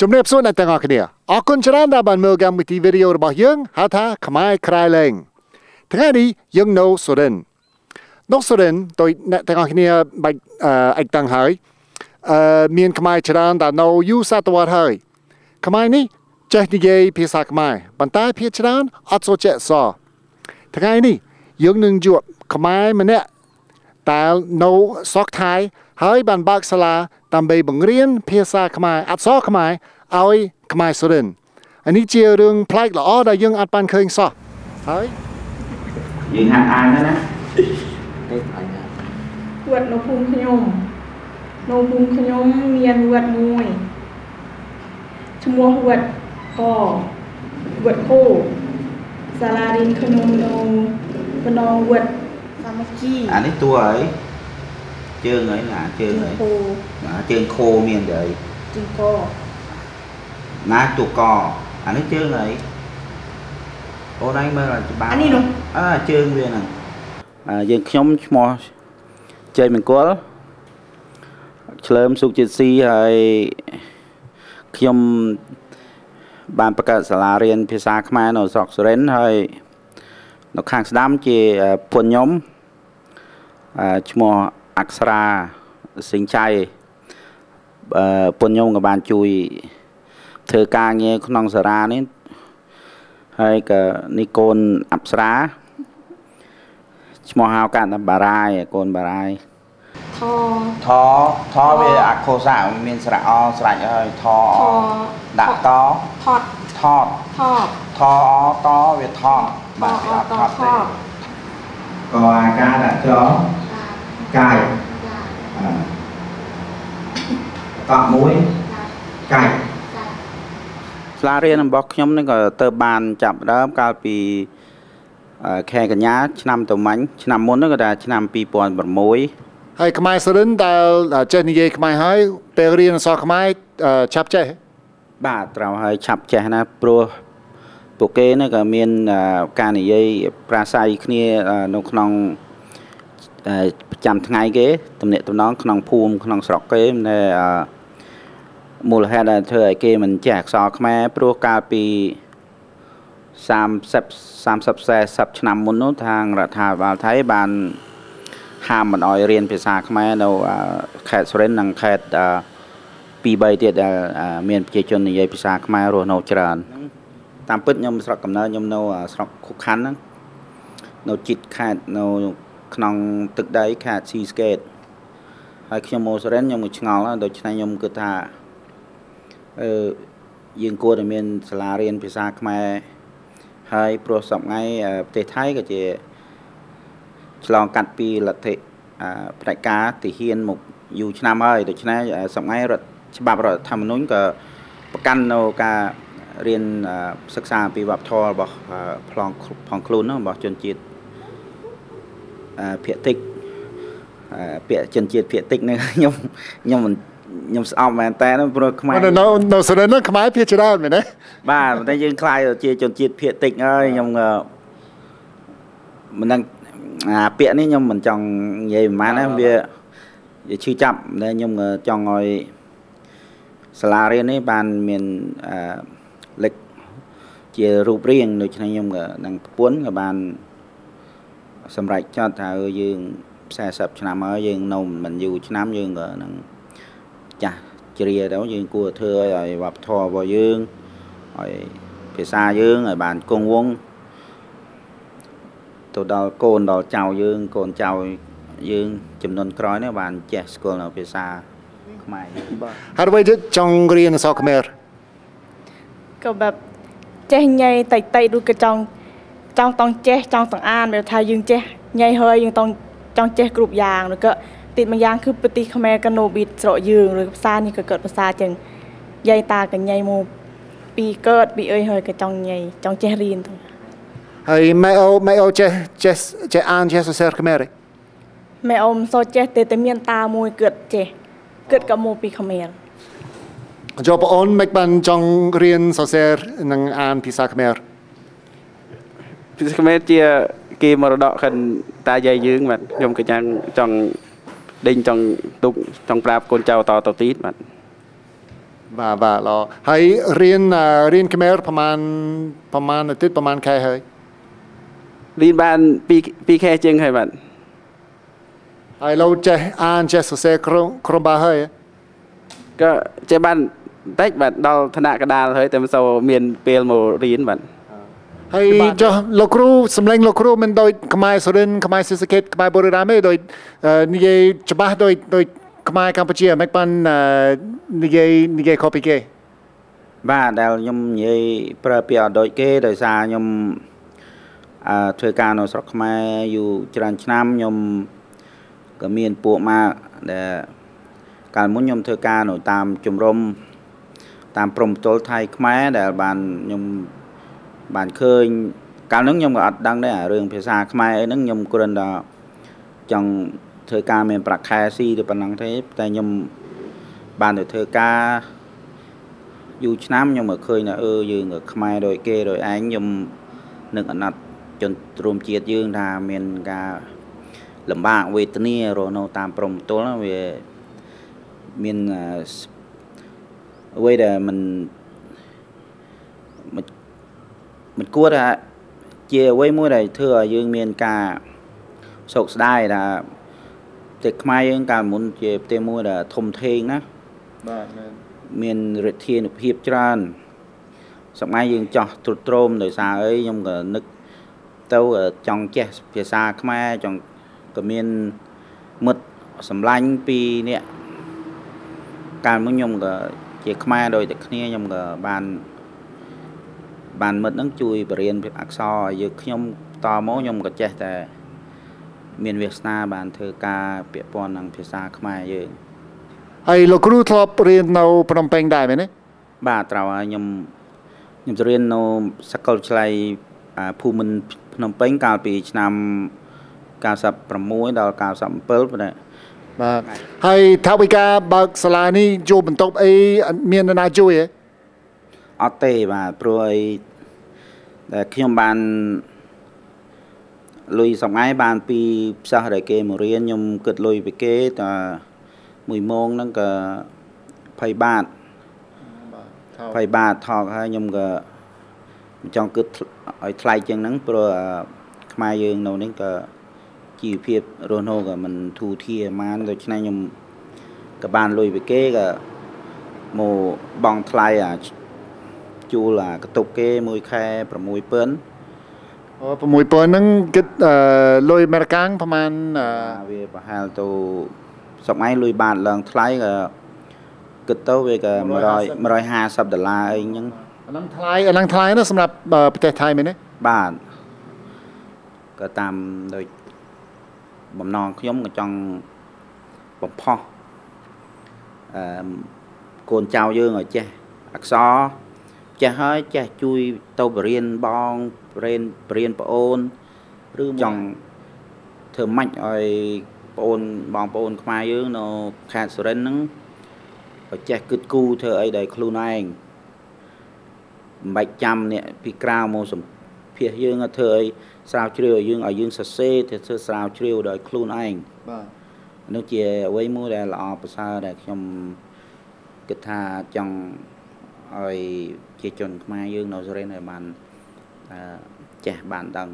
ជំរាបសួរអ្នកទាំងអស់គ្នាអរគុណច្រើនដែលបានមើលកម្មវិធីវីដេអូរបស់យើងហៅថាខ្មែរក្រៃលែងថ្ងៃនេះយើងនៅសូរិននៅសូរិនដោយអ្នកទាំងអស់គ្នាបាច់អឺអិចតាំងហើយអឺមានខ្មែរច្រើនដែលនៅយូរសតវត្សរ៍ហើយខ្មែរនេះចេះនិយាយភាសាខ្មែរប៉ុន្តែភាគច្រើនអត់សូវចេះសរថ្ងៃនេះយើងនឹងជួបខ្មែរម្នាក់ដែលនៅស្រុកថៃហើយបានបើកសាលា ដើម្បីបង្រៀនភាសាខ្មែរអក្សរខ្មែរឲ្យខ្មែរសូរិនអានេះជារឿងប្លែកល្អដែលយើងអត់បានឃើញសោះហើយយើងហាត់អានទៅណាទេអញវត្តនៅភូមិខ្ញុំនៅភូមិខ្ញុំមានវត្តមួយឈ្មោះវត្តកវត្តគោសាលារៀនខ្ញុំនៅបណ្ដងវត្តសាមគ្គីអានេះតួអី ជើងអីណាជើងអីគោណាជើងខោមានទៅអីជាងកណាតួកអានេះជើងអីអូនឯងមើលឲ្យច្បាស់អានេះនោះអើជើងវាហ្នឹងអើយើងខ្ញុំឈ្មោះជ័យមង្គលឆ្លើមសុខជាតិស៊ីហើយខ្ញុំបានបង្កើតសាលារៀនភាសាខ្មែរនៅស្រុកសុរិនទ៍ហើយនៅខាងស្ដាំជាពុនខ្ញុំអឺឈ្មោះ អក្សរាសិង្ហចៃអឺពុនខ្ញុំក៏បានជួយធ្វើការងារក្នុងសាលានេះហើយក៏នេះកូនអប្សរាឈ្មោះហៅកាត់ថាបារាយកូនបារាយថថថវាអក្ខរសាស្ត្រមានស្រៈអស្រេចហើយថថដាក់តថតថតថតថអតវាថតបាទវាអត់ថតទេក៏អាការដាក់ច្រ កាយអឺតក់មួយកាយសាលារៀនរបស់ខ្ញុំនេះក៏ទៅបានចាប់ផ្ដើមកាលពីអឺខែកញ្ញា ឆ្នាំតមាញ់ឆ្នាំមុនហ្នឹងក៏ថាឆ្នាំ2006ហើយខ្មែរសូរិនដែលចេះនិយាយខ្មែរហើយពេលរៀនអក្សរខ្មែរអឺឆាប់ចេះបាទត្រូវហើយឆាប់ចេះណាព្រោះពួកគេនេះក៏មានអឺការនិយាយប្រាស្រ័យគ្នាអឺនៅក្នុងអឺ ប្រចាំថ្ងៃគេតំណាក់តំណងក្នុងភូមិក្នុងស្រុកគេនៅអឺមូលហេតុដែលធ្វើឲ្យគេមិនចេះអក្សរខ្មែរព្រោះកាលពី30 30 40ឆ្នាំមុននោះខាងរដ្ឋាភិបាលថៃបានហាមមិនអោយរៀនភាសាខ្មែរនៅអឺខេត្តសុរិនទ៍និងខេត្តអឺពីរបីទៀតដែលអាមានប្រជាជននិយាយភាសាខ្មែររស់នៅច្រើនតាមពិតខ្ញុំស្រុកកំណើតខ្ញុំនៅអាស្រុកខុកខាន់ហ្នឹងនៅជិតខេត្តនៅ ក្នុងទឹកដីខេត្តស៊ីស្កេតហើយខ្ញុំមកសរិនខ្ញុំក៏ឆ្ងល់ដែរដូច្នេះខ្ញុំគិតថាអឺយើងគួរតែមានសាលារៀនភាសាខ្មែរហើយព្រោះសប្ងៃអឺប្រទេសថៃក៏ជាឆ្លងកាត់ពីលទ្ធិអឺផ្ដាច់ការទីហ៊ានមកយូរឆ្នាំហើយដូច្នេះអឺសប្ងៃរដ្ឋច្បាប់រដ្ឋធម្មនុញ្ញក៏ប្រកាន់នៅការរៀនអឺសិក្សាអំពីវប្បធម៌របស់អឺប្លង់ផងខ្លួនហ្នឹងរបស់ជនជាតិអឺ ភាគតិចអឺពាក្យជនជាតិភាគតិចហ្នឹងខ្ញុំខ្ញុំមិនខ្ញុំស្អប់មែនតើព្រោះខ្មែរនៅនៅនៅសូរិនហ្នឹងខ្មែរភាគច្រើនមែនទេបាទប៉ុន្តែយើងខ្លាយទៅជាជនជាតិភាគតិចហើយខ្ញុំក៏មិនដឹងអាពាក្យនេះខ្ញុំមិនចង់និយាយប្រហែលណាវាវាឈឺចាប់តែខ្ញុំក៏ចង់ឲ្យសាលារៀននេះបានមានអឺលេខជារូបរាងដូច្នេះខ្ញុំក៏នឹងប្រពន្ធក៏បាន សម្រេចចត់ថាយើង40ឆ្នាំហើយយើងនៅមិនយូរឆ្នាំយើងក៏នឹងចាស់ជ្រាទៅយើងគួរធ្វើឲ្យវប្បធម៌របស់យើងឲ្យភាសាយើងឲ្យបានគង់វង្សទៅដល់កូនដល់ចៅយើងកូនចៅយើងចំនួនក្រោយនេះបានចេះស្គាល់នៅភាសាខ្មែរយើងបាទហើយអ្វីទៀតចង់រៀនអក្សរខ្មែរក៏បែបចេះញ៉ៃតិចតិចឬក៏ចង់ ចង់តង់ចេះចង់តង់អានដែលថាយើងចេះញ៉ៃហើយយើងតង់ចង់ចេះគ្រប់យ៉ាងឬក៏ទីមួយយ៉ាងគឺប្រទេសខ្មែរក៏នៅប៊ីតស្រកយើងឬភាសានេះក៏កើតភាសាចឹងយាយតាក៏ញ៉ៃមកពីកើតពីអីហើយក៏ចង់ញ៉ៃចង់ចេះរៀនទៅហើយម៉ែអូម៉ែអូចេះចេះចេះអានចេះសរសេរខ្មែរទេម៉ែអ៊ំសូចេះតែតែមានតាមួយកើតចេះកើតក៏មកពីខ្មែរចុះបងអូនមិនបានចង់រៀនសរសេរនិងអានភាសាខ្មែរ ភាសាខ្មែរជាគេមរតកខិនតាយាយយើងបាទខ្ញុំក៏ចាំចង់ដេញចង់ទុកចង់ប្រាប់កូនចៅតទៅទៀតបាទបបាទបាទល្អហើយរៀនអឺរៀនខ្មែរប្រហែលប្រហែលអាទិត្យប្រហែលខែហើយរៀនបាន2 2ខែជាងហើយបាទហើយលោកចេះអានចេះសរសេរក្រុមក្រុមបាហើយហ៎ក៏ចេះបានបន្តិចបាទដល់ឋានៈកដាលហើយតែមិនសូវមានពេលមករៀនបាទ ហើយចុះលោកគ្រូសម្លេងលោកគ្រូមិនដូចខ្មែរសុរិនខ្មែរសិស្សកេតខ្មែរបុរីរាមទេដូចអឺនិយាយច្បាស់ដូចដូចខ្មែរកម្ពុជាមិនបានអឺនិយាយនិយាយខុសពីគេបាទដែលខ្ញុំនិយាយប្រើពាក្យអត់ដូចគេដោយសារខ្ញុំអឺធ្វើការនៅស្រុកខ្មែរយូរច្រើនឆ្នាំខ្ញុំក៏មានពួកមកដែលកាលមុនខ្ញុំធ្វើការនៅតាមជំរំតាមព្រំប្រទល់ថៃខ្មែរដែលបានខ្ញុំ បានឃើញកាលហ្នឹងខ្ញុំក៏អត់ដឹងដែរអារឿងភាសាខ្មែរអីហ្នឹងខ្ញុំគ្រាន់តែចង់ធ្វើការមានប្រាក់ខែស៊ីទៅប៉ុណ្ណឹងទេតែខ្ញុំបានទៅធ្វើការយូរឆ្នាំខ្ញុំក៏ឃើញថាអឺយើងក៏ខ្មែរដូចគេដូចឯងខ្ញុំនឹងអាណត្តិជនរួមជាតិយើងថាមានការលំបាកវេទនារស់នៅតាមព្រំប្រទល់ហ្នឹងវាមានអឺសអ្វីដែលមិនមិន មិនគួរថាជាអ្វីមួយដែលធ្វើឲ្យយើងមានការសោកស្ដាយថាប្រទេសខ្មែរយើងកាលមុនជាប្រទេសមួយដែលធំធេងណាបាទមែនមានរិទ្ធានុភាពច្រើនសម័យយើងចោះទ្រុឌទ្រោមដោយសារអីខ្ញុំក៏នឹកទៅចង់ចេះភាសាខ្មែរចង់ក៏មានមិត្តសម្លាញ់ពីនេះកាលមុនខ្ញុំក៏ជាខ្មែរដោយតែគ្នាខ្ញុំក៏បាន បានមិត្តហ្នឹងជួយបរៀនអក្សរឲ្យយើងខ្ញុំតមកខ្ញុំក៏ចេះតែ មានវាសនាបានធ្វើការពាក់ព័ន្ធនឹងភាសាខ្មែរយើងហើយលោកគ្រូធ្លាប់រៀននៅភ្នំពេញដែរមែនទេបាទត្រូវហើយខ្ញុំខ្ញុំទៅរៀននៅសាកលវិទ្យាល័យអាភូមិន្ទភ្នំពេញកាលពីឆ្នាំ96ដល់97ប៉ុន្តែបាទហើយថាវិការបើកសាលានេះជួបន្ទប់អីអត់មាននរណាជួយទេ អត់ទេបាទព្រោះអីតែខ្ញុំបានលុយសម្ងាយបានពីផ្សះដែលគេមករៀនខ្ញុំគិតលុយពីគេតែមួយម៉ោងហ្នឹងក៏20បាត20បាតថកហើយខ្ញុំក៏មិនចង់គិតឲ្យថ្លៃជាងហ្នឹងព្រោះអឺខ្មែរយើងនៅនេះក៏ជីវភាពរស់នៅក៏មិនធូរធារប៉ុន្មានដូច្នេះខ្ញុំក៏បានលុយពីគេក៏មកបង់ថ្លៃអា ជួលអាកតុកគេមួយខែ6000អូ6000ហ្នឹងគិតអឺលុយអាមេរិកាំងប្រហែលអឺអាវាប្រហែលទៅសម័យលុយបាតឡើងថ្លៃក៏គិតទៅវាក៏100 150ដុល្លារអីចឹងអាហ្នឹងថ្លៃអាហ្នឹងថ្លៃណាស់សម្រាប់អឺប្រទេសថៃមែនទេបាទក៏តាមដូចបំណងខ្ញុំក៏ចង់បំផុសអឺកូនចៅយើងឲ្យចេះអក្សរ ចេះហើយចេះជួយទៅបរៀនបងបរៀនបរៀនប្អូនឬចង់ធ្វើម៉េចឲ្យប្អូនបងប្អូនខ្មែរយើងនៅខេត្តសុរិនទ្រហ្នឹងឲ្យចេះគិតគូរធ្វើអីដោយខ្លួនឯងមិនបាច់ចាំអ្នកពីក្រៅមកសម្ភាសយើងឲ្យធ្វើអីស្រាវជ្រាវឲ្យយើងឲ្យយើងសរសេរទៅធ្វើស្រាវជ្រាវដោយខ្លួនឯងបាទនោះជាអ្វីមួយដែលល្អប្រសើរដែលខ្ញុំគិតថាចង់ ឲ្យជាជនខ្មែរយើងនៅសុរិនទ្រឲ្យបានអឺចេះបានដឹង